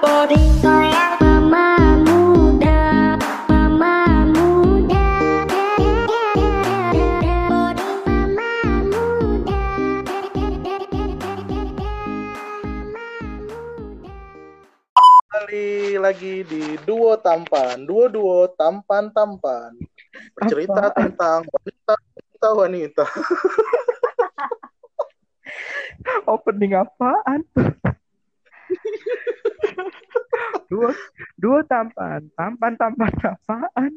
body Sayang mama muda Mama muda Body mama muda Kembali lagi di Duo Tampan, Duo-duo Tampan-Tampan. Bercerita Apa? tentang wanita-wanita. Opening apaan? Dua dua tampan, tampan tampan apaan?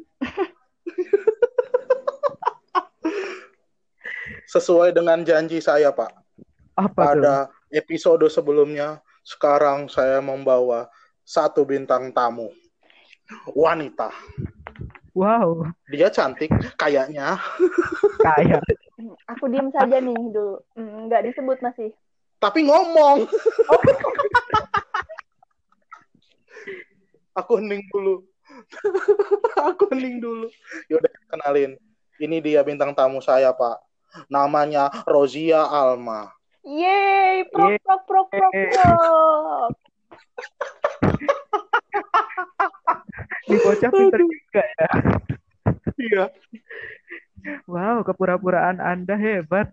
Sesuai dengan janji saya, Pak. Apa tuh? Pada episode sebelumnya, sekarang saya membawa satu bintang tamu. Wanita. Wow, Dia cantik, kayaknya. kayak Aku diem saja nih dulu. Hmm, Nggak disebut masih. Tapi ngomong. Aku hening dulu. Aku hening dulu. Yaudah, kenalin. Ini dia bintang tamu saya, Pak. Namanya Rozia Alma. Yeay, prok Yeay. prok prok prok prok. di bocah pinter juga ya. Iya. Wow, kepura-puraan Anda hebat.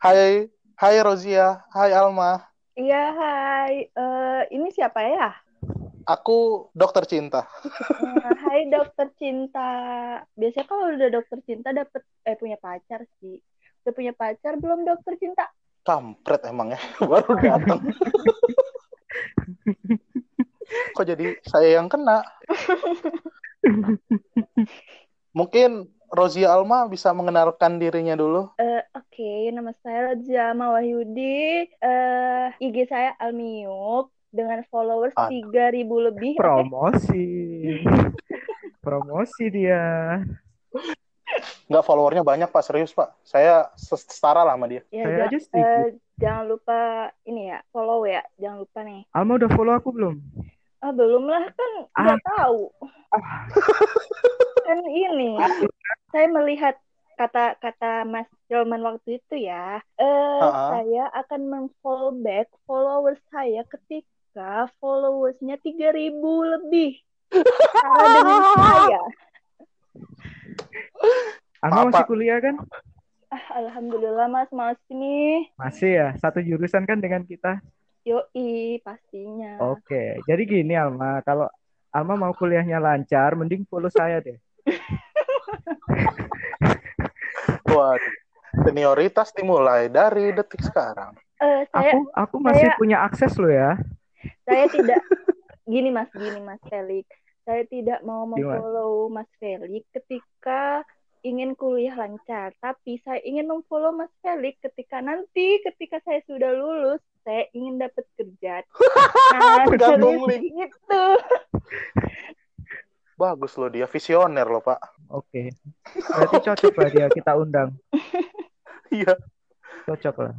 Hai, hai Rozia, hai Alma. Iya, hai. Eh, ini siapa ya? Aku dokter cinta. Eh, hai dokter cinta. Biasanya kalau udah dokter cinta dapet eh punya pacar sih. Udah punya pacar belum dokter cinta? Kampret emang ya, baru datang. Kok jadi saya yang kena? Mungkin Rozia Alma bisa mengenalkan dirinya dulu. Eh, Oke, nama saya Rajama Wahyudi. Eh, IG saya Almiuk dengan followers Aduh. 3000 lebih. Promosi. Promosi dia. Nggak followernya banyak Pak, serius Pak. Saya se- setara lah sama dia. Ya, Saya ja- aja sedikit. eh, jangan lupa ini ya, follow ya. Jangan lupa nih. Alma udah follow aku belum? Ah, belum lah kan nggak tahu. kan ini, saya melihat kata-kata Mas Jelman waktu itu ya, eh Ha-ha. saya akan mengfollow back followers saya ketika followersnya 3000 lebih. Cara dengan saya. Alma Apa? masih kuliah kan? Ah, Alhamdulillah Mas, masih nih. Masih ya, satu jurusan kan dengan kita. Yoi, pastinya. Oke, jadi gini Alma, kalau Alma mau kuliahnya lancar, mending follow saya deh. Waduh, senioritas dimulai dari detik sekarang. Eh, saya Aku aku masih saya- punya akses lo ya. saya tidak gini mas gini mas Felix saya tidak mau memfollow mas Felix ketika ingin kuliah lancar tapi saya ingin memfollow mas Felix ketika nanti ketika saya sudah lulus saya ingin dapat kerja nah link. gitu Bagus loh dia, visioner loh Pak. Oke. Berarti cocok lah dia kita undang. Iya. Cocok lah.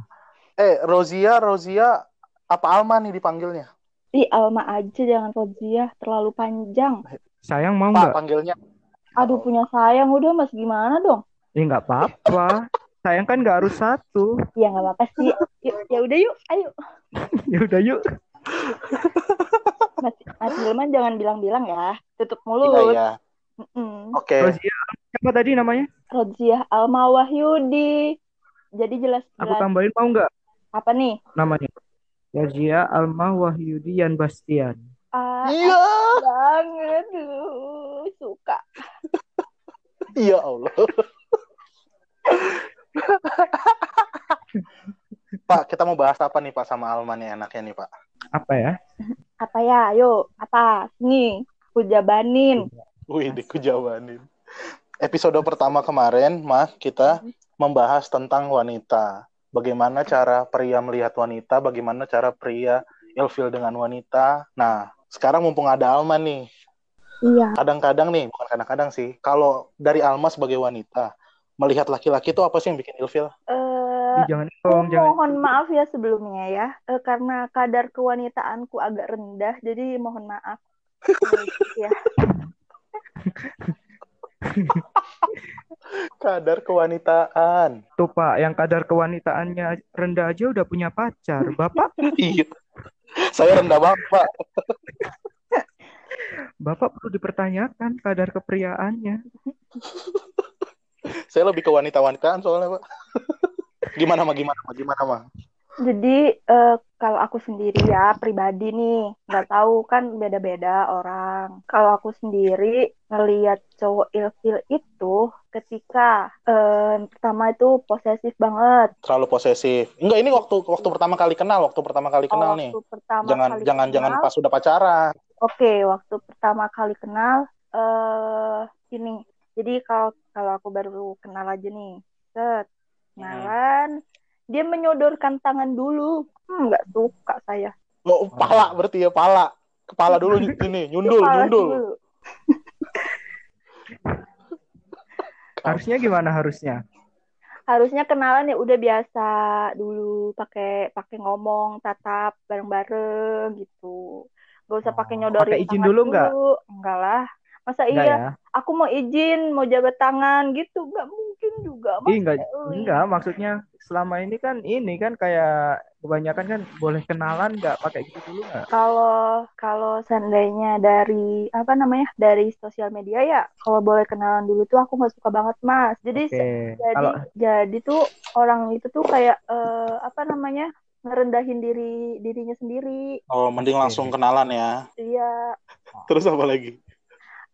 Eh, Rozia, Rozia, apa Alma nih dipanggilnya? Ih, Alma aja jangan Rozia terlalu panjang Sayang mau Pak, nggak? panggilnya. aduh punya sayang udah mas gimana dong Ya nggak apa-apa. Sayang kan nggak harus satu. ya nggak apa-apa sih yuk ya udah yuk ayo Ya udah yuk. mas mas Hilman jangan bilang-bilang ya tutup Iya, mulut iya. Mm-mm. Oke. Rozia, siapa tadi namanya? Roziah Alma Wahyudi. Jadi jelas Aku jelas tambahin mau nggak apa nih? namanya? Rozia Alma Wahyudi Yan Bastian. Ah, Iya. banget tuh suka. Ya Allah. Pak, kita mau bahas apa nih Pak sama Alma nih enaknya nih Pak? Apa ya? Apa ya? Ayo, apa? Nih, aku jabanin. Wih, dikujawanin. Episode pertama kemarin, Mah, kita membahas tentang wanita. Bagaimana cara pria melihat wanita, bagaimana cara pria ilfil dengan wanita. Nah, sekarang mumpung ada Alma nih. Iya. Kadang-kadang nih, bukan kadang-kadang sih, kalau dari Alma sebagai wanita, melihat laki-laki itu apa sih yang bikin ilfil? Eh, Ih, jangan aku dong, jangan. mohon maaf ya sebelumnya ya, Eh, karena kadar kewanitaanku agak rendah, jadi mohon maaf. Ya. Kadar kewanitaan. Tuh Pak, yang kadar kewanitaannya rendah aja udah punya pacar. Bapak, Iya. Saya rendah banget, Pak. Bapak perlu dipertanyakan kadar kepriaannya. Saya lebih ke wanita-wanitaan soalnya, Pak. Gimana, mah? Gimana, mah? Gimana, mah? Jadi eh, kalau aku sendiri ya pribadi nih nggak tahu kan beda-beda orang. Kalau aku sendiri ngelihat cowok ilfil itu ketika eh, pertama itu posesif banget. Terlalu posesif. Enggak, ini waktu waktu pertama kali kenal, waktu pertama kali kenal Oh, nih. pertama Jangan kali jangan jangan kenal, pas sudah pacaran. Oke, waktu pertama kali kenal eh ini. Jadi kalau kalau aku baru kenal aja nih, set kenalan, dia menyodorkan tangan dulu. Hmm, nggak suka saya. Oh, pala berarti ya, pala. Kepala dulu ini, nyundul, Kepala nyundul. dulu. Harusnya gimana harusnya? Harusnya kenalan ya udah biasa dulu pakai pakai ngomong, tatap bareng-bareng gitu. Gak usah pakai Oh, nyodorin pakai izin tangan dulu nggak? Enggak lah. Masa Enggak iya, ya? aku mau izin, mau jabat tangan gitu. Nggak mungkin juga. Mas. Ih, enggak, Eh, enggak, maksudnya selama ini kan ini kan kayak kebanyakan kan boleh kenalan nggak pakai gitu dulu nggak? Kalau kalau seandainya dari apa namanya dari sosial media ya, kalau boleh kenalan dulu tuh aku nggak suka banget mas. Jadi Oke, jadi kalau jadi tuh orang itu tuh kayak eh, apa namanya ngerendahin diri dirinya sendiri. Oh, mending langsung kenalan ya. Iya, Terus apa lagi?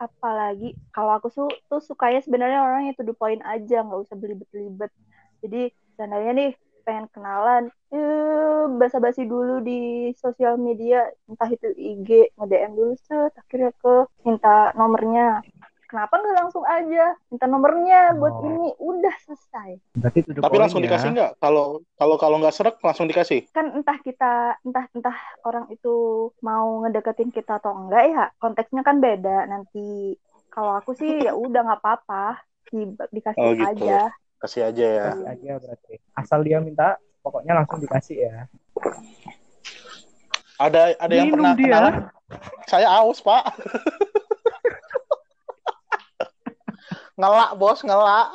Apalagi kalau aku su tuh sukanya sebenarnya orang yang to the point aja, nggak usah belibet-belibet. Jadi seandainya nih pengen kenalan, eh basa-basi dulu di sosial media, entah itu IG, nge-DM dulu set, akhirnya ke minta nomornya. Kenapa nggak langsung aja minta nomornya buat Oh. ini, udah selesai. Tapi point langsung ya. dikasih nggak? Kalau kalau kalau nggak serak langsung dikasih. Kan entah kita, entah entah orang itu mau ngedeketin kita atau enggak ya, konteksnya kan beda nanti. Kalau aku sih ya udah nggak apa-apa, di, dikasih Oh, gitu. aja. Kasih aja ya. Kasih aja berarti. Asal dia minta, pokoknya langsung dikasih ya. Ada ada yang Minum pernah dia. kenalan? Saya aus, Pak. ngelak, Bos, ngelak.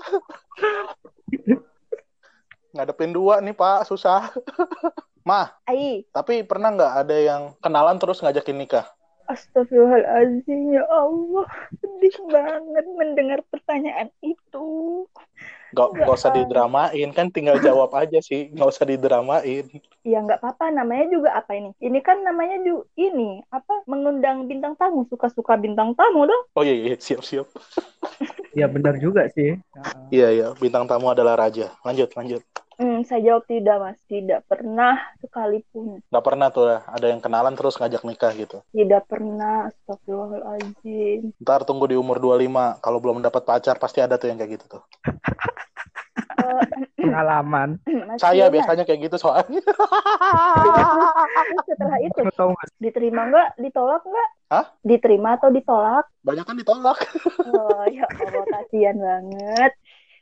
Ngadepin dua nih, Pak, susah. Mah, Ai, tapi pernah nggak ada yang kenalan terus ngajakin nikah? Astagfirullahaladzim, ya Allah. Sedih banget mendengar pertanyaan itu. Nggak, nggak usah didramain, kan tinggal jawab aja sih, nggak usah didramain. Ya nggak apa-apa, namanya juga apa ini? Ini kan namanya juga ini, apa, mengundang bintang tamu. Suka-suka bintang tamu dong. Oh iya, iya, siap, siap. Ya benar juga sih. Iya, iya, bintang tamu adalah raja. Lanjut, lanjut. Hmm, saya jawab tidak, Mas. Tidak pernah sekalipun. Nggak pernah tuh ya, ada yang kenalan terus ngajak nikah gitu. Tidak pernah. Astagfirullahaladzim. Ntar tunggu di umur 25, kalau belum dapat pacar pasti ada tuh yang kayak gitu tuh. Eh, Pengalaman. Mas Saya Yuna, biasanya kayak gitu soalnya. setelah itu diterima nggak? Ditolak nggak? Hah? Diterima atau ditolak? Banyak kan ditolak. Oh ya Allah kasihan banget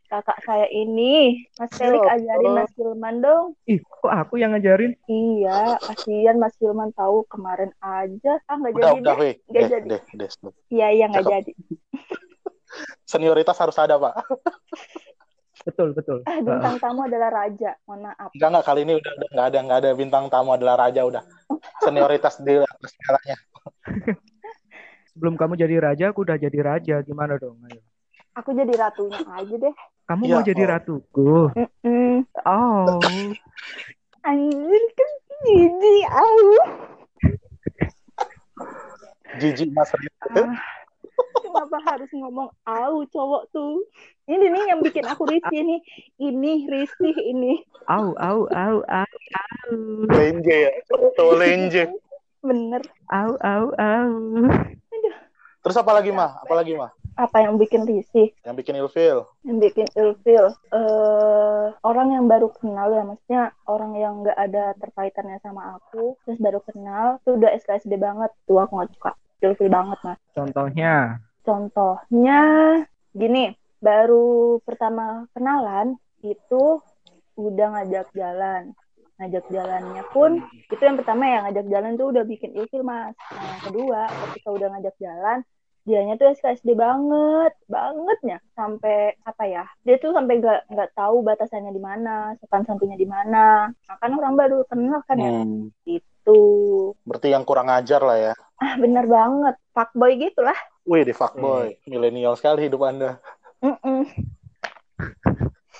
kakak saya ini Mas Felix ajarin Allah. Mas Hilman dong Ih, kok aku yang ngajarin? iya kasihan Mas Hilman tahu kemarin aja ah nggak jadi udah, deh. Nggak Deh, jadi. deh, deh, iya iya nggak jadi Senioritas harus ada, Pak. Betul, betul. Heeh. bintang tamu adalah raja mohon maaf Enggak, enggak. Kali ini udah udah nggak ada, nggak ada bintang tamu adalah raja, udah. Senioritas di atas segalanya. Sebelum kamu jadi raja, aku udah jadi raja. Gimana dong? Ayo. aku jadi ratunya aja deh Kamu Ya mau jadi Allah. ratuku? Mm-mm. Oh, anjir kan jijik au Jijik Mas Rita. Kenapa harus ngomong au cowok tuh ini nih yang bikin aku risih nih ini risih ini au, au, au, au, au, Lenje ya. Tuh lenje. bener au, au, au. Terus apa lagi, Mah? Apa lagi, Mah? apa yang bikin risih Yang bikin ilfil. yang bikin ilfil eh orang yang baru kenal ya maksudnya orang yang nggak ada terkaitannya sama aku terus baru kenal tuh udah SKSD banget tuh aku nggak suka ilfil banget mas Contohnya, contohnya gini baru pertama kenalan itu udah ngajak jalan. Ngajak jalannya pun itu yang pertama ya ngajak jalan tuh udah bikin ilfil mas. Nah yang kedua ketika udah ngajak jalan dianya tuh SKSD banget bangetnya. Sampai apa ya dia tuh sampai nggak nggak tahu batasannya di mana sopan santunnya di mana. Nah, kan orang baru kenal kan ya. Hmm, itu berarti yang kurang ajar lah ya. ah bener banget. Fuckboy gitu lah Wih, di fuckboy. Milenial sekali hidup Anda. Mm-mm.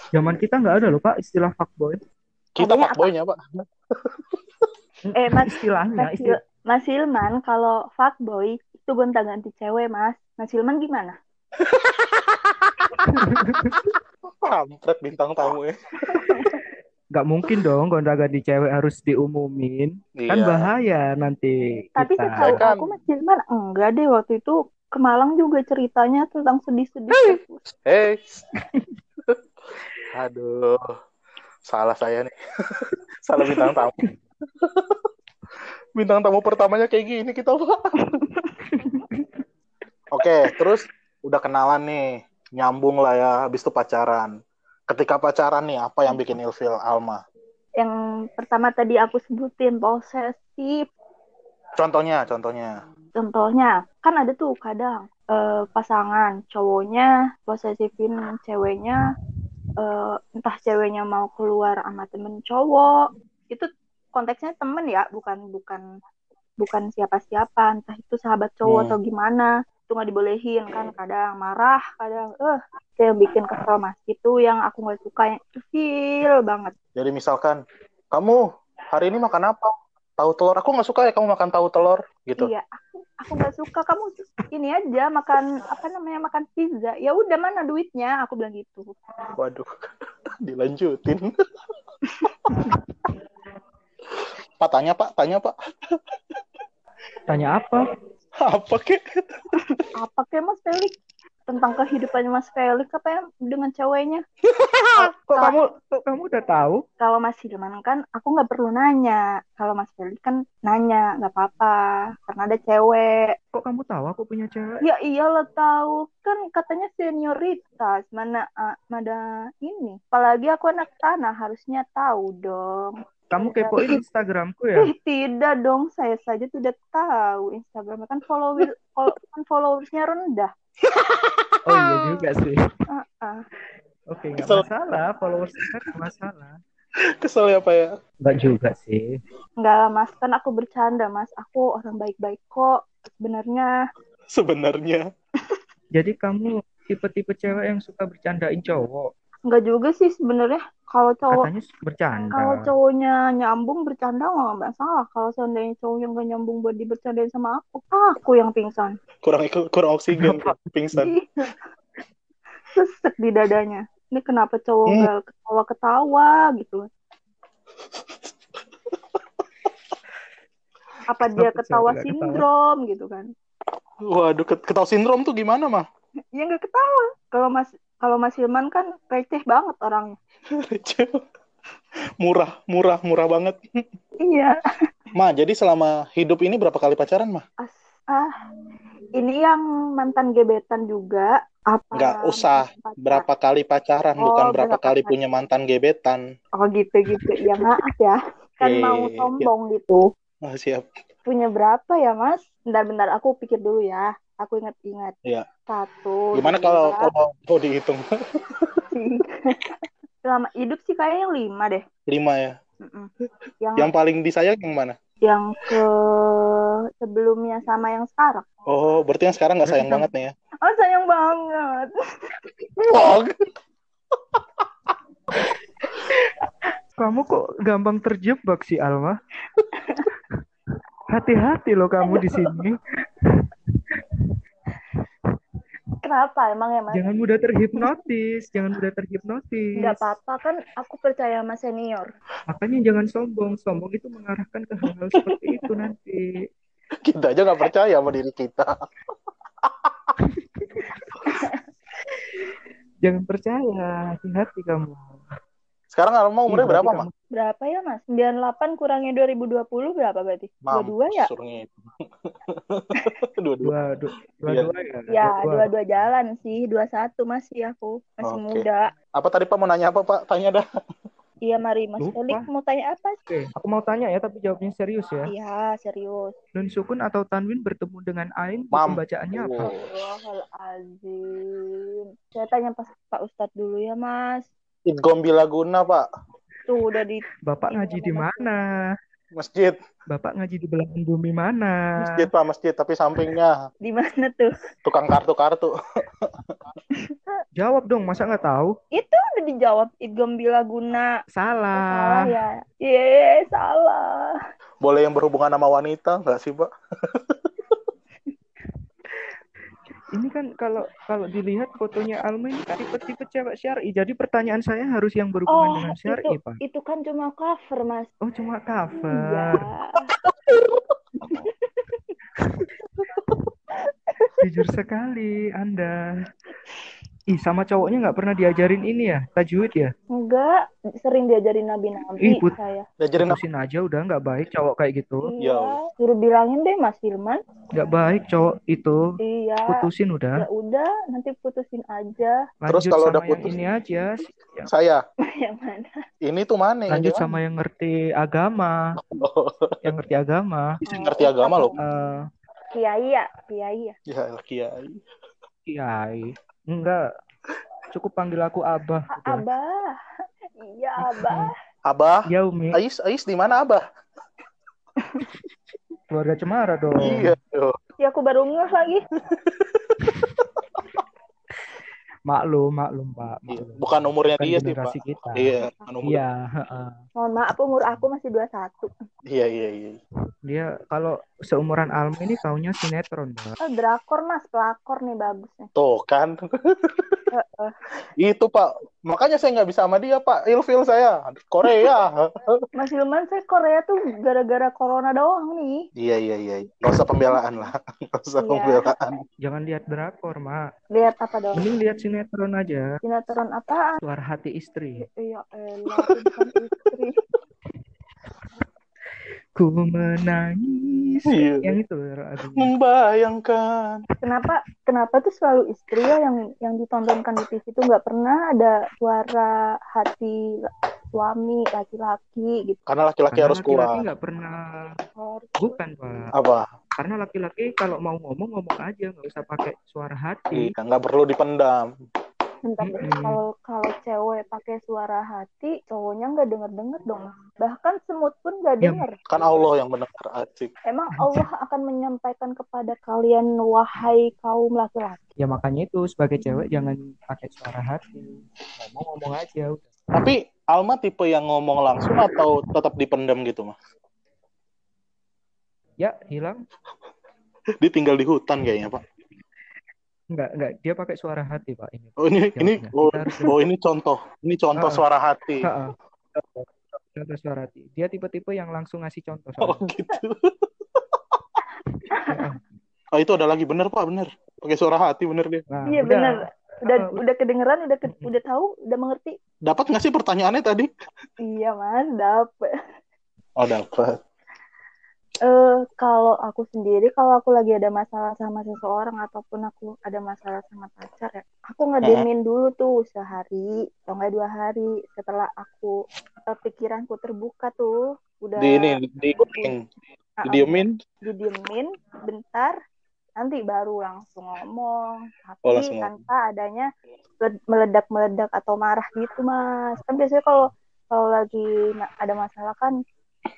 Zaman kita nggak ada loh Pak istilah fuckboy. Kita Adanya apa? fuckboynya, Pak. eh mas Istilahnya, Mas, istilah. Il- Mas Ilman kalau fuckboy itu gonta ganti cewek mas Mas Ilman gimana Kampret bintang tamu ya. Nggak mungkin dong gonta-ganti cewek harus diumumin. Kan Iya. bahaya nanti tapi kita. setahu Kan. aku Mas Ilman enggak deh waktu itu ke Malang juga ceritanya tentang sedih-sedih Hei. Aduh. Salah saya nih. Salah bintang tamu. bintang tamu pertamanya kayak gini kita, Pak. Oke, terus udah kenalan nih. Nyambung lah ya, habis itu pacaran. Ketika pacaran nih, apa yang bikin ilfil Alma? yang pertama tadi aku sebutin posesif Contohnya, contohnya. Contohnya kan ada tuh kadang eh, pasangan cowoknya posesifin ceweknya eh, entah ceweknya mau keluar sama temen cowok itu konteksnya temen ya bukan bukan bukan siapa-siapa entah itu sahabat cowok Hmm. atau gimana itu nggak dibolehin kan kadang marah kadang eh kayak bikin kesel mas itu yang aku nggak suka yang feel banget Jadi misalkan, kamu hari ini makan apa? Tahu telur. Aku nggak suka ya kamu makan tahu telur, gitu. Iya, aku aku nggak suka kamu ini aja makan apa namanya makan pizza. Ya udah mana duitnya? Aku bilang gitu. Waduh, dilanjutin. Pak tanya Pak, tanya Pak. Tanya apa? Apa kek? Apa kayak Mas Felix tentang kehidupannya Mas Felix apa ya dengan ceweknya? Kok kamu kok kamu udah tahu? Kalau Mas Hilman kan aku nggak perlu nanya. Kalau Mas Felix kan nanya nggak apa-apa karena ada cewek. Kok kamu tahu aku punya cewek? Ya iyalah tahu kan katanya senioritas mana ah, mana ini. Apalagi aku anak tanah harusnya tahu dong. Kamu kepoin Instagramku ya? Tidak dong, saya saja tidak tahu Instagram kan follower fol- kan followersnya rendah. Oh iya juga sih. Ah, ah. Oke, nggak Kesel. masalah. Followers kita nggak masalah. Kesel ya Pak ya? Nggak juga sih. Enggak lah mas, kan aku bercanda mas. Aku orang baik-baik kok. Sebenarnya Sebenarnya. Jadi kamu tipe-tipe cewek yang suka bercandain cowok. Enggak juga sih sebenarnya. Kalau cowok Katanya bercanda. kalau cowoknya nyambung bercanda nggak masalah. Kalau seandainya cowoknya nggak nyambung buat dibercandain sama aku, aku yang pingsan. Kurang kurang oksigen, pingsan. Iya. Sesek di dadanya. Ini kenapa cowok Hmm. nggak ketawa-ketawa gitu? Apa dia ketawa ketawa? sindrom gitu kan? Waduh, ket- ketahu sindrom tuh gimana mah? Ya nggak ketawa. Kalau Mas kalau Mas Hilman kan receh banget orangnya. murah, murah, murah banget. Iya. Ma, jadi selama hidup ini berapa kali pacaran, mah? As ah, ini yang mantan gebetan juga apa? Nggak usah. Berapa kali pacaran, Oh, bukan berapa berapa kali kali. punya mantan gebetan. Oh gitu gitu. Ya maaf ya. Kan Oke. mau sombong gitu. Ah, siap. Punya berapa ya Mas? Bentar-bentar aku pikir dulu ya. Aku ingat-ingat. Iya. Satu. Gimana dua, kalau kalau mau dihitung? Selama hidup sih kayaknya yang lima deh. Lima ya. Mm-mm. Yang Yang paling disayang yang mana? yang ke sebelumnya sama yang sekarang. Oh, berarti yang sekarang nggak sayang banget nih ya? Oh sayang banget. Kamu kok gampang terjebak sih, Alma? Hati-hati loh kamu di sini. Kenapa emang ya Mas? Jangan mudah terhipnotis, jangan mudah terhipnotis. Nggak apa-apa kan aku percaya sama senior. Makanya jangan sombong. Sombong itu mengarahkan ke hal-hal seperti itu nanti. kita aja nggak percaya sama diri kita. Jangan percaya, hati-hati kamu. Sekarang Alma umurnya berapa, kamu- Berapa ya Mas? 98 kurangnya 2020 berapa berarti? Dua-dua ya? Mampus, suruh ngitung. Dua-dua. Dua, dua, dua, Iya. dua ya. Ya, Dua. dua-dua jalan sih. 21 masih aku. Masih Oke. muda. Apa tadi Pak mau nanya apa, Pak? Tanya dah. Iya, mari Mas Lupa. Felix mau tanya apa? Oke, aku mau tanya ya, tapi jawabnya serius ya. Iya, serius. Nun Sukun atau Tanwin bertemu dengan Ain, Mam. pembacaannya apa? Oh. Astagfirullahaladzim. Saya tanya pas Pak Ustadz dulu ya, Mas. Idgom Bilaguna, Pak. Tuh udah di Bapak ngaji di mana? Masjid. Bapak ngaji di belahan bumi mana? Masjid, Pak. Masjid. Tapi sampingnya di mana tuh? tukang kartu-kartu. Jawab dong, masa nggak tahu? Itu udah dijawab Idgom Bilaguna. Salah. Salah ya. Iya, salah. Boleh yang berhubungan sama wanita, nggak sih, Pak? Ini kan kalau kalau dilihat fotonya Alma ini tipe-tipe cewek syar'i. Jadi pertanyaan saya harus yang berhubungan Oh, dengan itu, syar'i, Pak. itu kan cuma cover, Mas. Oh, cuma Iya. cover. Jujur sekali Anda. Ih, sama cowoknya nggak pernah diajarin ini ya, tajwid ya? Enggak, sering diajarin nabi-nabi Ih, put- saya. Diajarin? Putusin aja udah nggak baik cowok kayak gitu. Iya, Ya. suruh bilangin deh Mas Firman. Nggak baik cowok itu. Iya. Putusin Ya udah. udah, nanti putusin aja. Terus Lanjut kalau sama udah yang putus? ini aja. Saya. Yang mana? Ini tuh mana? Yang Lanjut gimana? sama yang ngerti agama. Oh, Yang ngerti agama. bisa ngerti agama loh. Eh, Kiai ya, kiai ya. Ya, kiai. kiai. Enggak. Cukup panggil aku Abah. A- udah. Abah. Iya, Abah. Abah, Ya Umi, Ais, Ais di mana Abah? keluarga Cemara dong. Iya. tuh. Ya aku baru ngeh lagi. Maklum, maklum Pak. Iya. Maklum. Bukan umurnya Bukan dia sih, Pak. kita. Iya, umur. Iya, heeh. Mohon maaf umur aku masih 21. Iya, iya, iya. Dia kalau seumuran Alma ini taunya sinetron, Pak. Oh, drakor Mas, pelakor nih bagusnya. Tuh kan. Heeh. Itu, Pak. Makanya saya nggak bisa sama dia, Pak. Ilfil saya. Korea. Mas Hilman saya Korea tuh gara-gara corona doang nih. iya, iya, iya. Gak usah pembelaan lah. Gak usah Iya. pembelaan. Jangan lihat drakor, Mak. Lihat apa dong? Mending lihat sinetron aja. Sinetron apaan? Suara hati istri. Iya elah, itu bukan istri. Ku menangis. Iya. Yang itu lagunya. Membayangkan. Kenapa kenapa tuh selalu istri ya yang yang ditontonkan di TV itu nggak pernah ada suara hati suami laki-laki gitu. Karena laki-laki harus laki-laki kuat. nggak pernah. Harus Bukan, Pak. Apa? Karena laki-laki kalau mau ngomong ngomong aja, nggak usah pakai suara hati. Iya, nggak perlu dipendam. Bentar deh. Kalau kalau cewek pakai suara hati, cowoknya nggak denger denger dong. Bahkan semut pun nggak Ya. denger. Kan Allah yang mendengar asik. Emang Allah akan menyampaikan kepada kalian wahai kaum laki-laki. Ya makanya itu sebagai cewek jangan pakai suara hati. Ngomong ngomong aja. udah. Tapi Alma tipe yang ngomong langsung atau tetap dipendam gitu, mah? Ya hilang. Dia tinggal di hutan kayaknya, Pak. Enggak, enggak. Dia pakai suara hati, Pak. Ini. Oh, ini ini oh, harus- oh ini contoh. Ini contoh Ah. suara hati. Heeh. Contoh suara hati. Dia tipe-tipe yang langsung ngasih contoh. Oh, soalnya. gitu. Heeh. Oh, itu ada lagi bener, Pak, bener. Pakai suara hati bener dia. Nah, Iya udah. benar. Udah Ah, udah kedengeran, udah ke- udah tahu, udah mengerti. Dapat nggak sih pertanyaannya tadi? Iya mas, dapet. Oh, dapat. Eh kalau aku sendiri, kalau aku lagi ada masalah sama seseorang ataupun aku ada masalah sama pacar ya, aku ngedemin dulu tuh sehari atau nggak dua hari setelah aku eh, pikiranku terbuka tuh, udah Di ini di. Ah, Didiemin. didiemin bentar, nanti baru langsung ngomong, tapi Oh, langsung tanpa adanya le- meledak-meledak atau marah gitu mas. Kan biasanya kalau kalau lagi ada masalah kan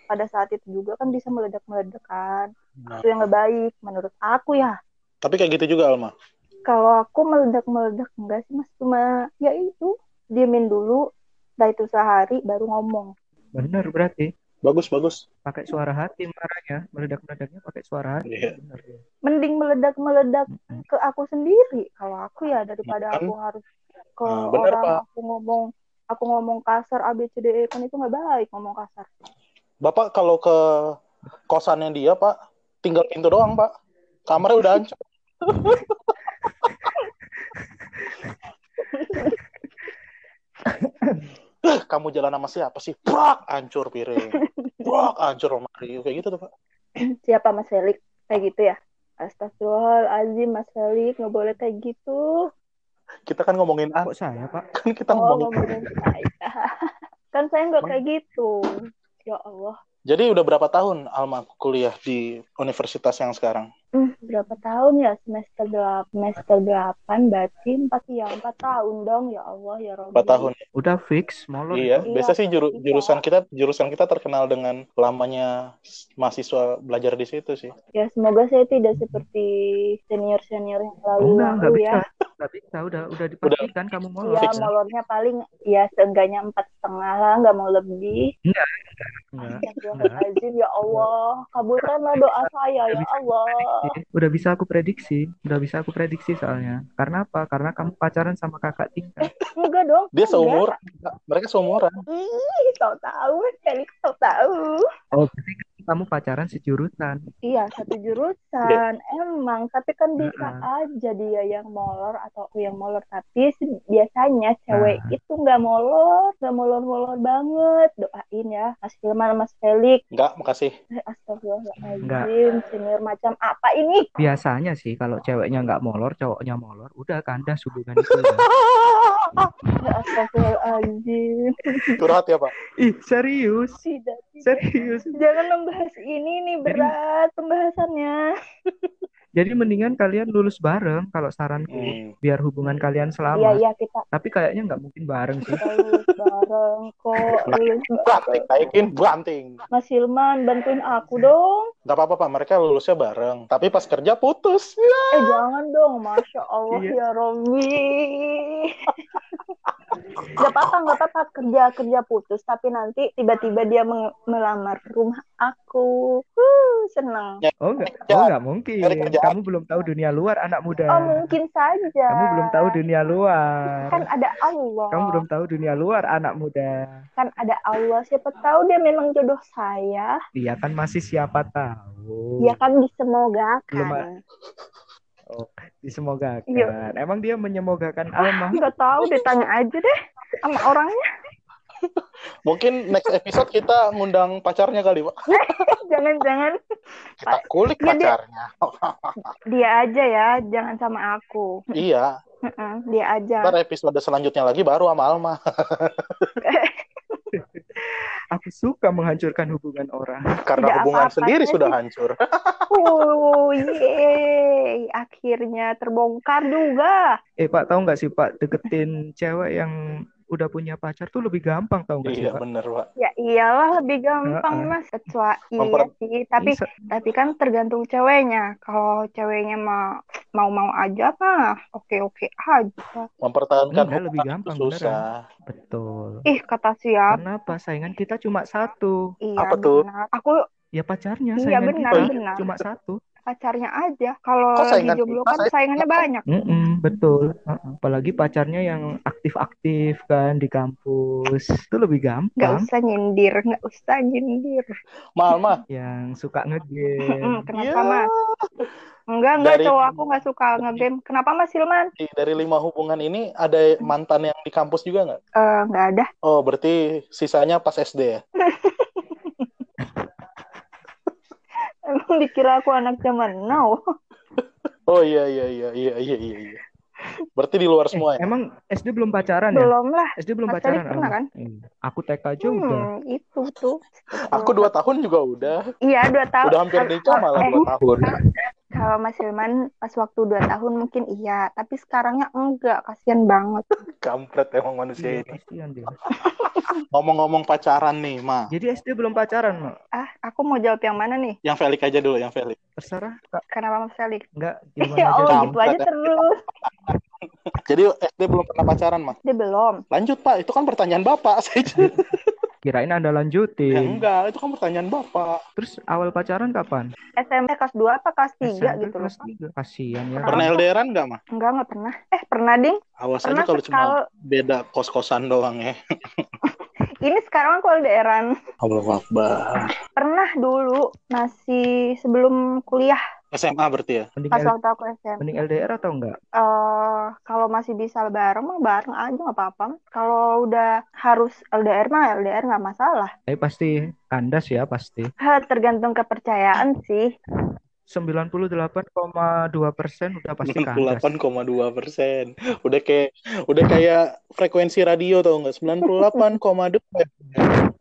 pada saat itu juga kan bisa meledak-meledak kan. Nah, Itu yang nggak baik menurut aku ya. tapi kayak gitu juga, Alma. Kalau aku meledak-meledak enggak sih mas, cuma ya itu diemin dulu, setelah itu sehari baru ngomong. Bener berarti. Bagus, bagus. Pakai suara hati marahnya. Meledak-meledaknya pakai suara hati. Iya. Bener. ya. Mending meledak-meledak ke aku sendiri kalau aku ya daripada aku harus ke Nah, bener, orang Pak. aku ngomong aku ngomong kasar A B C D E kan itu nggak baik ngomong kasar Bapak kalau ke kosannya dia, Pak, tinggal pintu doang, Pak. Kamarnya udah hancur. Kamu jalan sama siapa sih? Brak, hancur piring. Brak, hancur lemari. Kayak gitu tuh, Pak. siapa Mas Felix kayak gitu ya Astagfirullahaladzim Mas Felix nggak boleh kayak gitu Kita kan ngomongin Kok saya, Pak? kan kita oh ngomongin ngomongin saya Kan saya nggak kayak gitu. Ya Allah. Jadi udah berapa tahun Alma kuliah di universitas yang sekarang? Hmm, berapa tahun ya semester delapan semester delapan berarti empat ya empat tahun dong ya Allah ya Rabbi. Berapa tahun? Udah fix molor. Iya, Iya, biasa sih juru- iya. jurusan kita jurusan kita terkenal dengan lamanya mahasiswa belajar di situ sih. Ya semoga saya tidak seperti senior senior yang lalu Enggak, enggak lalu bisa. ya. Enggak bisa, udah udah dipastikan kamu molor. Ya molornya paling ya seenggaknya empat setengah lah nggak mau lebih. Enggak. Astagfirullahaladzim ya Allah kabulkanlah doa saya ya Allah. Udah bisa aku prediksi, udah bisa aku prediksi soalnya. Karena apa? Karena kamu pacaran sama kakak tingkat. Enggak dong. Dia enggak. seumur, mereka seumuran. Ih, tahu-tahu, Felix tahu-tahu. Oh, berarti kamu pacaran sejurusan. Iya, satu jurusan. Emang, tapi kan bisa Heeh. aja dia yang molor atau aku yang molor. Tapi biasanya cewek Nah. itu nggak molor, nggak molor-molor banget. Doain ya, Mas Hilman, Mas Felix. Enggak, makasih. Eh, Astagfirullahaladzim, senior macam apa ini? Biasanya sih kalau ceweknya nggak molor, cowoknya molor, udah kandas hubungan itu. udah. Ya, Astagfirullahaladzim. Curhat ya, Pak. Ih, serius? Tidak, tidak. Serius. Jangan membahas ini nih berat pembahasannya. Jadi mendingan kalian lulus bareng kalau saranku, Hmm. biar hubungan kalian Iya, selamat. iya kita Tapi kayaknya nggak mungkin bareng sih. kita lulus bareng kok, lulus Banting, bareng. naikin, banting. Mas Hilman bantuin aku dong. Gak apa-apa, Pak. Mereka lulusnya bareng. Tapi pas kerja putus. Eh jangan dong, masya Allah Iya. ya Robi. Gak apa-apa, gak apa-apa kerja kerja putus, tapi nanti tiba-tiba dia meng- melamar rumah aku. Huh, senang. Oh nggak, Kerja. oh nggak mungkin. Kamu belum tahu dunia luar, anak muda. Oh mungkin saja. Kamu belum tahu dunia luar. Kan ada Allah. Kamu belum tahu dunia luar, anak muda. Kan ada Allah. Siapa tahu dia memang jodoh saya. Iya kan masih siapa tahu. Ya kan Belum disemogakan. Oh, disemogakan. Iya. Emang dia menyemogakan Alma. Nggak tahu, ditanya aja deh sama orangnya. Mungkin next episode kita ngundang pacarnya kali, Pak. Jangan-jangan Kita kulik dia- pacarnya. dia aja ya, jangan sama aku. iya. Dia aja. Ntar episode selanjutnya lagi baru sama Alma. Aku suka menghancurkan hubungan orang. Karena Tidak hubungan apa-apa sendiri sih. sudah hancur. Oh, yeay. Akhirnya terbongkar juga. Eh Pak, tahu nggak sih Pak, deketin cewek yang udah punya pacar tuh lebih gampang tahu nggak sih iya, Pak? bener, Pak. Ya iyalah lebih gampang Heeh. mas. Kecuali iya sih. Tapi Bisa. tapi kan tergantung ceweknya. Kalau ceweknya mau mau mau aja mah oke oke aja. Mempertahankan Enggak, lebih gampang, itu susah. Betul. Ih kata siapa? Kenapa? Saingan kita cuma satu. Iya Apa tuh? benar. Aku Ya pacarnya Iya, benar, kita benar. cuma satu. pacarnya aja. Kalau lagi jomblo kan saya- saingannya banyak. Mm-mm, betul. Heeh. Apalagi pacarnya yang aktif-aktif kan di kampus. Itu lebih Nggak gampang. usah nyindir, nggak usah nyindir. Ma, Alma. Yang suka ngegame. Kenapa Iya. mas? Enggak, enggak Dari- cowok aku nggak suka ngegame. Kenapa mas Hilman? Di- Dari lima hubungan ini ada mantan yang di kampus juga nggak? Eh, nggak ada. Oh, berarti sisanya pas SD ya? Emang dikira aku anak zaman now. Oh iya iya iya iya iya iya. iya. Berarti di luar semua ya? Emang SD belum pacaran ya? Belum lah. SD belum Mas pacaran pernah kan? Iya. Aku TK aja udah. Hmm, itu tuh. Aku dua tahun juga udah. Iya, dua tahun. Udah hampir nikah malah Eh, dua tahun. Kalau Mas Hilman pas waktu dua tahun mungkin iya, tapi sekarangnya enggak. Kasian banget. Kampret emang manusia Iya, ini. kasihan dia. Ngomong-ngomong pacaran nih, Ma. Jadi SD belum pacaran, Mak. Ah, aku mau jawab yang mana nih? Yang Felix aja dulu, yang Felix. Terserah, Kak. Kenapa Mas Felix? Enggak, gimana Ya aja Allah, dulu. gitu aja terus. Jadi SD belum pernah pacaran, Ma. Dia belum. Lanjut, Pak. Itu kan pertanyaan Bapak. Saya Kirain Anda ya, lanjutin. enggak, itu kan pertanyaan Bapak. Terus awal pacaran kapan? SMP kelas 2 apa kelas 3 SMP gitu loh. kelas 3. Kasihan ya. Pernah LDRan enggak, Ma? Enggak, enggak pernah. Eh, pernah, Ding. Awas Pernah aja kalau cuma beda kos-kosan doang ya. Ini sekarang aku LDRan. Allah Akbar. Pernah dulu, masih sebelum kuliah, SMA berarti ya? Mending, pas L- waktu aku SMP. mending LDR atau enggak? eh kalau masih bisa bareng mah bareng aja nggak apa-apa. Kalau udah harus LDR mah LDR nggak masalah. Tapi pasti kandas ya, pasti. Tergantung kepercayaan sih. 98,2 persen udah pasti kandas. 98,2 persen. Udah kayak udah kayak frekuensi radio tau nggak? 98,2.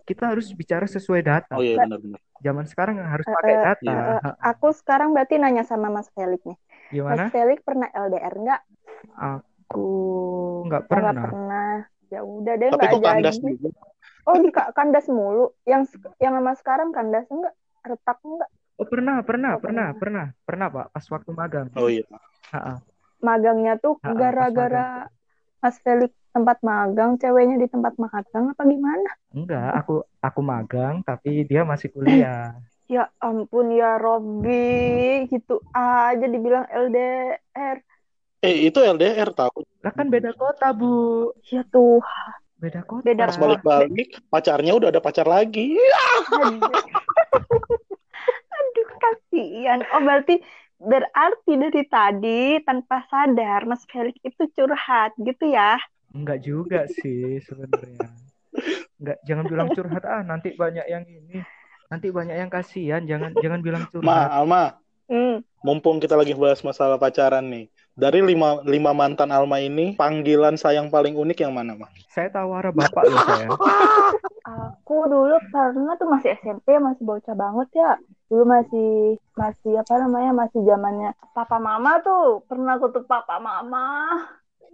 Kita harus bicara sesuai data. Oh iya benar-benar. Zaman sekarang harus Eh, pakai eh, data. Eh, aku sekarang berarti nanya sama Mas Felix nih. Gimana? Mas Felix pernah LDR nggak? Aku nggak Nggak pernah. pernah. Ya udah deh Tapi nggak kok kandas? Oh di ka- kandas mulu. Yang yang sama sekarang kandas enggak? Retak enggak? Oh pernah, pernah, Oh, pernah, pernah, pernah Pak. Pas waktu magang. Oh iya. Ha-ha. Magangnya tuh pas gara-gara Mas Felix tempat magang, ceweknya di tempat magang apa gimana? Enggak, aku aku magang tapi dia masih kuliah. Ya ampun ya Robby, gitu aja dibilang LDR. Eh itu LDR tahu. Lah kan beda kota, Bu. Ya tuh, Beda kota. Beda Pas balik-balik pacarnya udah ada pacar lagi. kasihan. Oh berarti berarti dari tadi tanpa sadar Mas Felix itu curhat gitu ya? Enggak juga sih sebenarnya. Enggak, jangan bilang curhat ah, nanti banyak yang ini. Nanti banyak yang kasihan, jangan jangan bilang Ma, curhat. Alma, Hmm. mumpung kita lagi bahas masalah pacaran nih. Dari lima, lima mantan Alma ini, panggilan sayang paling unik yang mana, Ma? Saya tawara bapak loh saya. Aku dulu pernah tuh masih SMP, masih bocah banget ya. Dulu masih masih apa namanya masih zamannya papa mama tuh pernah aku tuh papa mama.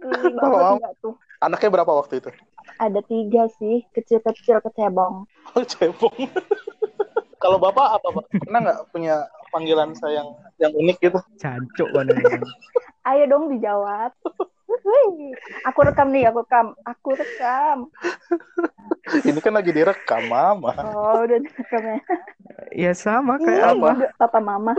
Geli Papa banget mama? nggak tuh? Anaknya berapa waktu itu? Ada tiga sih, kecil-kecil kecebong. Oh, cebong. Kalau bapak apa, Pak? Pernah nggak punya panggilan sayang yang unik gitu? Cancuk bener. Ayo dong dijawab. Aku rekam nih, aku rekam, aku rekam. Ini kan lagi direkam, Mama. Oh, udah direkam ya. Ya sama kayak Iya, apa? juga papa mama.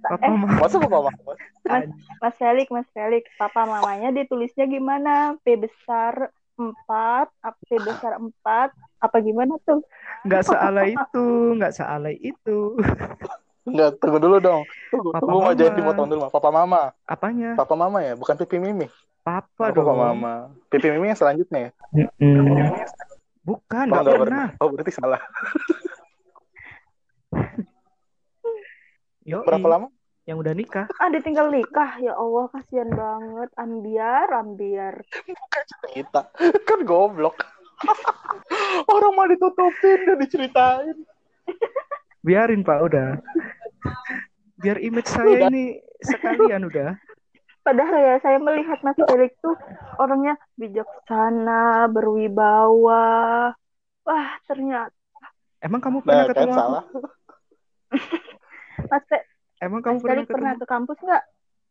Papa Eh, mah. Masa bapak Mama? Mas, Mas Felix, Mas Felix, papa mamanya ditulisnya gimana? P besar 4, P besar 4, apa gimana tuh? Nggak sealai itu, nggak sealai itu. Enggak, tunggu dulu dong. Tunggu, Papa tunggu Ma, Mama. dipotong dulu. Papa Mama. Apanya? Papa Mama ya, bukan Pipi Mimi. Papa Oh, dong. Papa Mama. Pipi Mimi yang selanjutnya ya? Mm-mm. Bukan, Oh, nggak nggak pernah. Oh, berarti salah. Yoi, Berapa lama? Yang udah nikah. Ah, ditinggal nikah. Ya Allah, kasihan banget. Ambiar, ambiar. Kita. Kan goblok. Orang mau ditutupin, udah diceritain. Biarin Pak, udah. Biar image saya ini sekalian udah. Padahal ya, saya melihat Mas Felix tuh orangnya bijaksana, berwibawa. Wah, ternyata Emang kamu pernah Nah, kan ketemu aku? salah. Mas, Fe- Emang kamu Mas pernah ketemu? pernah ke kampus nggak?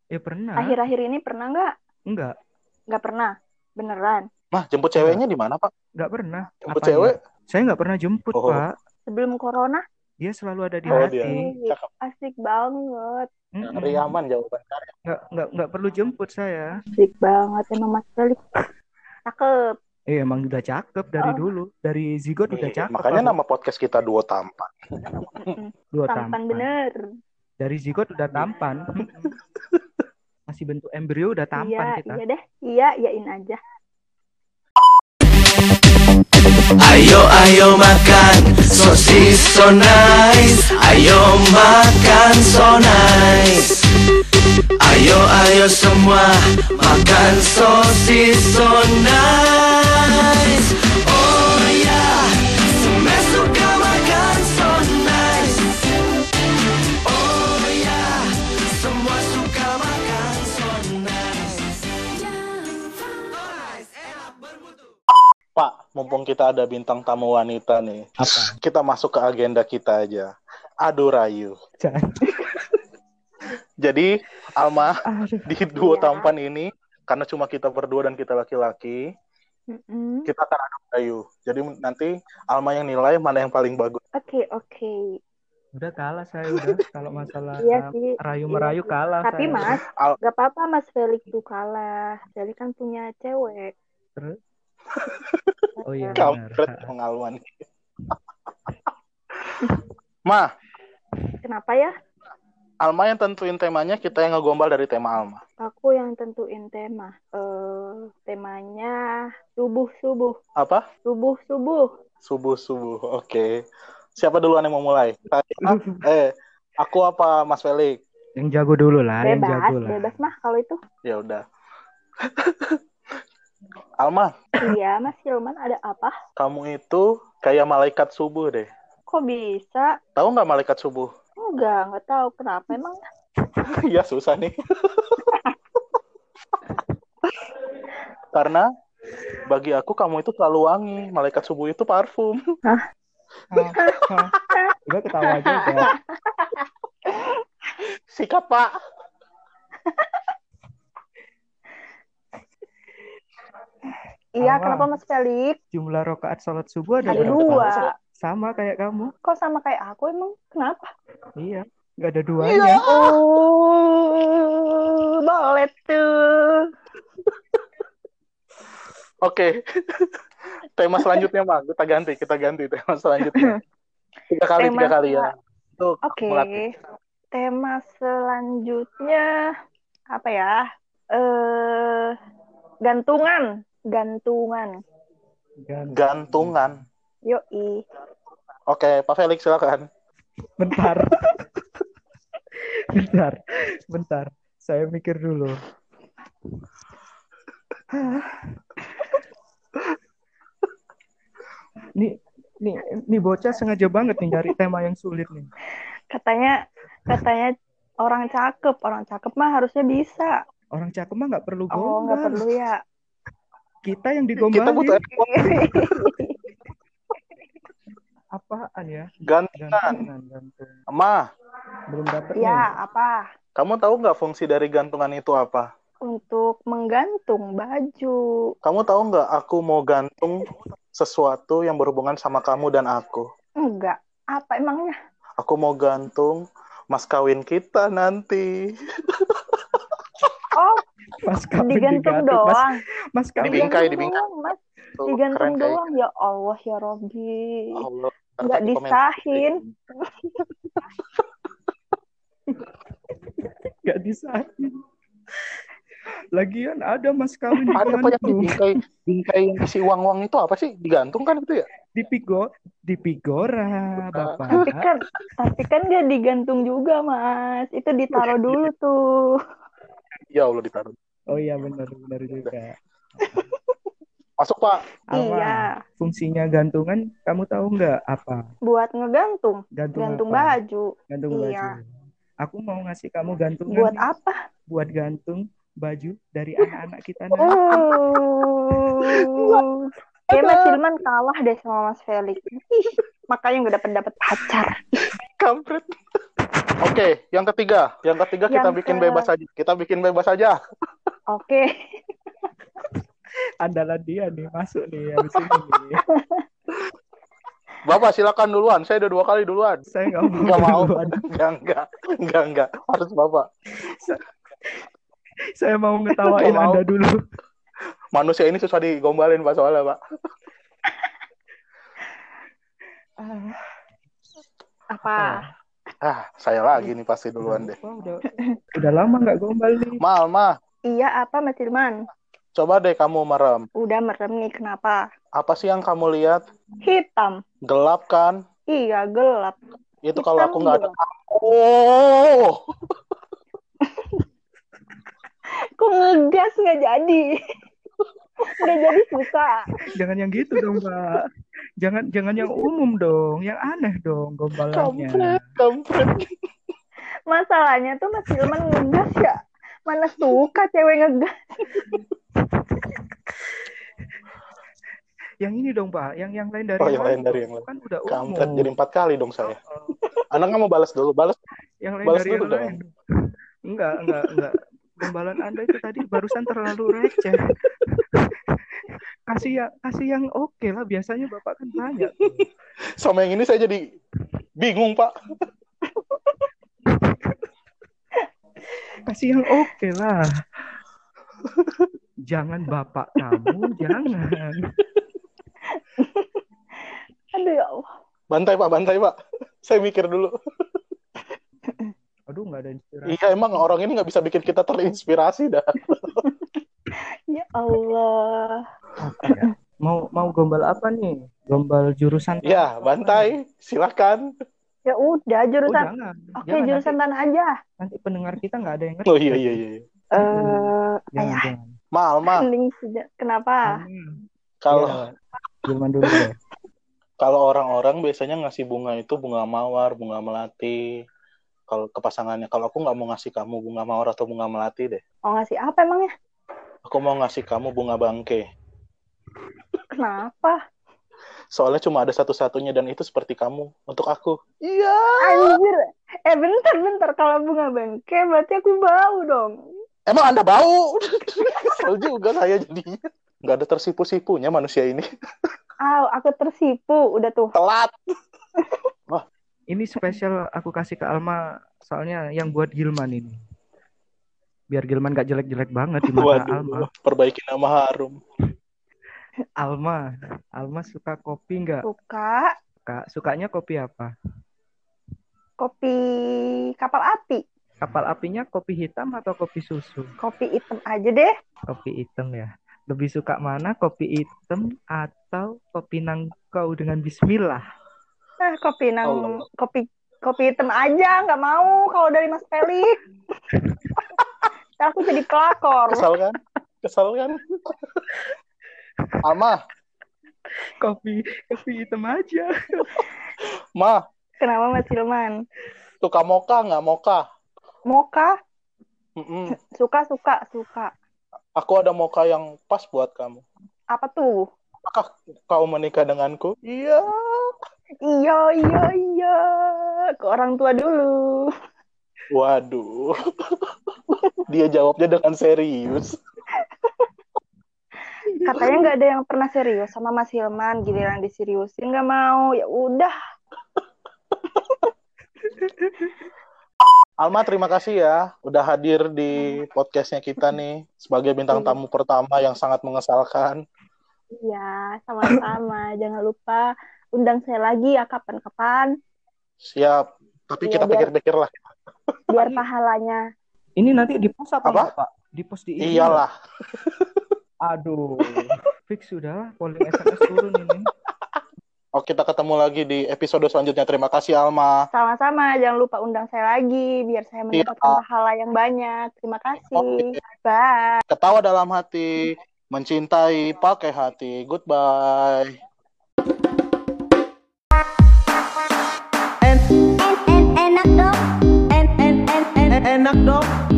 Ya pernah. Akhir-akhir ini pernah nggak? Enggak, Nggak pernah. Beneran. Mah, jemput ceweknya di mana, Pak? enggak pernah. Jemput Apa cewek? iya? Saya nggak pernah jemput, Oh. Pak. Sebelum corona, Dia selalu ada di Oh, hati. dia. asik, Cakep. asik banget. Mm-mm. Dari aman jawaban. Nggak, nggak, nggak perlu jemput saya. Asik banget emang Mas Felix. Cakep. Eh, emang udah cakep dari Oh. dulu. Dari zigot udah Iya, cakep. Makanya aku. nama podcast kita Duo Tampan. Dua Tampan bener. Dari zigot udah tampan. Masih bentuk embrio udah tampan Iya, kita. iya deh. Iya, iyain aja. Ayo ayo makan sosis so nice Ayo makan so nice Ayo ayo semua makan sosis so nice mumpung kita ada bintang tamu wanita nih. Apa? Kita masuk ke agenda kita aja. Adu rayu. Jangan. Jadi, Alma, Aduh. di Duo Iya. Tampan ini, karena cuma kita berdua dan kita laki-laki, Mm-mm. kita akan adu rayu. Jadi nanti Alma yang nilai mana yang paling bagus. Oke, oke. Udah kalah saya udah kalau masalah Iya sih. rayu merayu Iya kalah Tapi saya. Mas, Al- gak apa-apa Mas Felix tuh kalah. Felix kan punya cewek. Terus? Oh iya. Kampret nih. Ma, Kenapa ya? Alma yang tentuin temanya, kita yang ngegombal dari tema Alma. Aku yang tentuin tema. Eh, temanya subuh-subuh. Apa? Subuh-subuh. Subuh-subuh. Oke. Siapa duluan yang mau mulai? Saya, eh, Aku apa Mas Felix? Yang jago dulu lah, yang bebas, jago lah. bebas mah kalau itu. Ya udah. Alma, Iya, Mas Hilman ada apa? kamu itu kayak malaikat subuh deh. Kok bisa? Tahu nggak malaikat subuh? Enggak, enggak tahu kenapa emang. Iya susah nih. Karena bagi aku kamu itu selalu wangi. Malaikat subuh itu parfum. Hah, hah. Udah ketawa juga. Sikat pak. Iya, kenapa Mas Felix? Jumlah rokaat sholat subuh ada Ada berapa? dua. Sama kayak kamu. Kok sama kayak aku emang? Kenapa? Iya, nggak ada duanya. Oh, boleh tuh. Oke. tema selanjutnya mah kita ganti, kita ganti tema selanjutnya. Tiga kali, Tema tiga kali ya. Untuk Oke. melatih. Tema selanjutnya apa ya? Eh gantungan, gantungan. Gan- Gantungan. Yoi. Oke, Pak Felix silakan. Bentar. bentar. Bentar. Saya mikir dulu. nih, nih, nih bocah sengaja banget nih nyari tema yang sulit nih. Katanya katanya orang cakep, orang cakep mah harusnya bisa. Orang cakep mah nggak perlu Oh, nggak gombal. perlu ya. Kita yang Kita butuh digombalin effort. apaan ya? gantungan. Gantungan, gantung. Ma, Belum dapet nih. ya, apa? kamu tahu nggak fungsi dari gantungan itu apa? Untuk menggantung baju. Kamu tahu nggak aku mau gantung sesuatu yang berhubungan sama kamu dan aku? Enggak. Apa emangnya? Aku mau gantung mas kawin kita nanti. Oh, Pas kawin digantung digantung. Mas, doang. mas kawin. Dibingkai, Digantung dibingkai. doang, Mas. Tuh, Digantung keren kayak doang. Ya Allah, ya Robbi. Allah. Nggak Ntar komen. disahin. Gak disahin. Lagian ada mas kawin Ada apa yang dibingkai? Bingkai yang isi uang-uang itu apa sih? Digantung kan itu ya? Di pigo, di pigora, Tapi bapak. kan, tapi kan dia digantung juga, Mas. Itu ditaruh dulu tuh. Ya Allah ditaruh. Oh iya benar benar juga. Masuk Pak. Alma, Iya. fungsinya gantungan kamu tahu nggak apa? Buat ngegantung. Gantung, Gantung apa? baju. Gantung Iya. baju. Aku mau ngasih kamu gantungan Buat nih, apa? buat gantung baju dari anak-anak kita nanti. Oh. Kayak Mas Hilman kalah deh sama Mas Felix. Makanya nggak dapat dapat pacar. Kampret. Oke, yang ketiga. Yang ketiga kita Yang bikin ke- bebas aja. Kita bikin bebas aja. Oke. Andalan dia nih masuk nih habis ini nih. Bapak silakan duluan. Saya udah dua kali duluan. Saya nggak mau. Nggak mau. duluan. Enggak, enggak. Enggak, enggak. Harus Bapak. Saya mau ngetawain Nggak mau. Anda dulu. Manusia ini susah digombalin Pak soalnya, Pak. Ah, Apa? Ah, saya lagi nih pasti duluan deh. Udah udah lama nggak gombal nih. Mal, Ma. Iya, apa Mas Hilman? Coba deh kamu merem. Udah merem nih, kenapa? Apa sih yang kamu lihat? Hitam. Gelap kan? Iya, gelap. Itu kalau aku nggak ada. Oh, Kok ngegas nggak jadi? Nggak jadi susah. Jangan yang gitu dong, Pak. Jangan jangan yang umum dong, yang aneh dong gombalannya. kampret, kampret. Masalahnya tuh Mas Hilman ngegas ya. Mana suka cewek ngegas. Yang ini dong, Pak. Yang yang lain dari Oh, yang lain dari dong. yang lain. Kan udah Kampret umum. jadi empat kali dong saya. Anaknya mau balas dulu, balas. Yang lain Balas dari yang dulu dong. lain. Enggak, enggak, enggak. Gombalan Anda itu tadi barusan terlalu receh. Kasih yang kasih yang oke lah. Biasanya Bapak kan banyak. Sama yang ini saya jadi bingung, Pak. Kasih yang oke lah. Jangan Bapak kamu, jangan. Aduh ya Allah. Bantai, Pak, bantai, Pak. Saya mikir dulu. Aduh, nggak ada inspirasi. Iya, emang orang ini nggak bisa bikin kita terinspirasi dah. Ya Allah. Apa ya? Mau mau gombal apa nih? Gombal jurusan Ya, bantai. Silakan. Ya udah Oh jurusan. jangan. Oke, Jangan, jurusan nanti, tanah aja. nanti pendengar kita nggak ada yang ngerti. Oh iya iya iya. iya. Eh, Jangan, ayah, jangan. Ma, Alma, mending sejak- Kenapa? Kalau Iya, Gilman dulu deh. kalau orang-orang biasanya ngasih bunga itu bunga mawar, bunga melati. Kalau ke pasangannya, kalau aku nggak mau ngasih kamu bunga mawar atau bunga melati deh. Mau ngasih apa emangnya? Aku mau ngasih kamu bunga bangke. Kenapa? Soalnya cuma ada satu-satunya dan itu seperti kamu untuk aku. Iya. Anjir. Eh bentar bentar kalau bunga bangke berarti aku bau dong. Emang Anda bau? Kesel juga saya jadinya. Nggak ada tersipu-sipunya manusia ini. Aw, aku tersipu udah tuh. Telat. Ini spesial aku kasih ke Alma soalnya yang buat Gilman ini. Biar Gilman gak jelek-jelek banget di mata Alma. Perbaiki nama harum. Alma, Alma suka kopi nggak? Suka Kak, sukanya kopi apa? kopi kapal api. Kapal apinya kopi hitam atau kopi susu? Kopi hitam aja deh. Kopi hitam ya. Lebih suka mana kopi hitam atau kopi nangkau dengan bismillah? Nah, kopi nang Allah. kopi kopi hitam aja nggak mau kalau dari Mas Pelik. Aku jadi kelakor. Kesal kan? Kesal kan? Alma, Kopi kopi hitam aja. Ma, Kenapa Mas Hilman? suka moka nggak moka? Moka? Mm-mm. Suka suka suka. Aku ada moka yang pas buat kamu. Apa tuh? Apakah kau menikah denganku? Iya. Iya iya iya. Ke orang tua dulu. Waduh. Dia jawabnya dengan serius. Katanya nggak ada yang pernah serius sama Mas Hilman. Giliran diseriusin nggak mau. Ya udah. Alma, terima kasih ya udah hadir di podcastnya kita nih sebagai bintang tamu pertama yang sangat mengesalkan. Iya, sama-sama. Jangan lupa undang saya lagi ya kapan-kapan. Siap. Tapi Iya, kita pikir-pikir lah. Biar pahalanya. Ini nanti di post apa, Pak? Di post di IG Iyalah. Aduh, fix sudah polling SMS turun ini. Oh, kita ketemu lagi di episode selanjutnya. Terima kasih Alma. Sama-sama, jangan lupa undang saya lagi biar saya mendapatkan ya. pahala yang banyak. Terima kasih. Okay. Bye. Ketawa dalam hati, mencintai pakai hati. Goodbye. Enak dong. Enak dong.